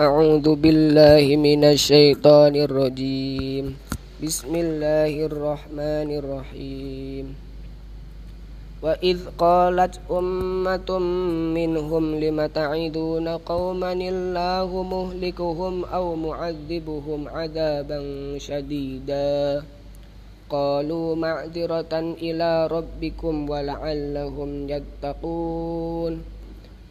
أعوذ بالله من الشيطان الرجيم. بسم الله الرحمن الرحيم. وإذ قالت أمة منهم لم تعدون قوما الله مهلكهم أو معذبهم عذابا شديدا. قالوا معذرة إلى ربكم ولعلهم يتقون.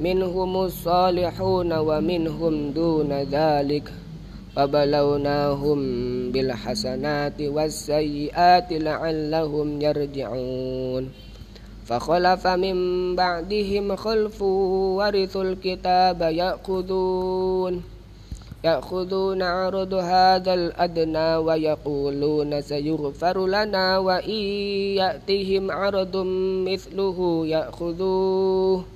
منهم الصالحون ومنهم دون ذلك. وبلوناهم بالحسنات والسيئات لعلهم يرجعون. فخلف من بعدهم خلف ورثوا الكتاب يأخذون يأخذون عرض هذا الأدنى ويقولون سيغفر لنا وإن يأتهم عرض مثله يأخذوه.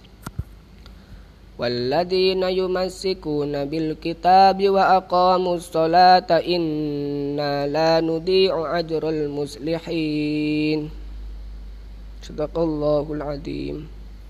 والذين يمسكون بالكتاب وأقاموا الصلاة إنا لا نضيع أجر المصلحين. صدق الله العظيم.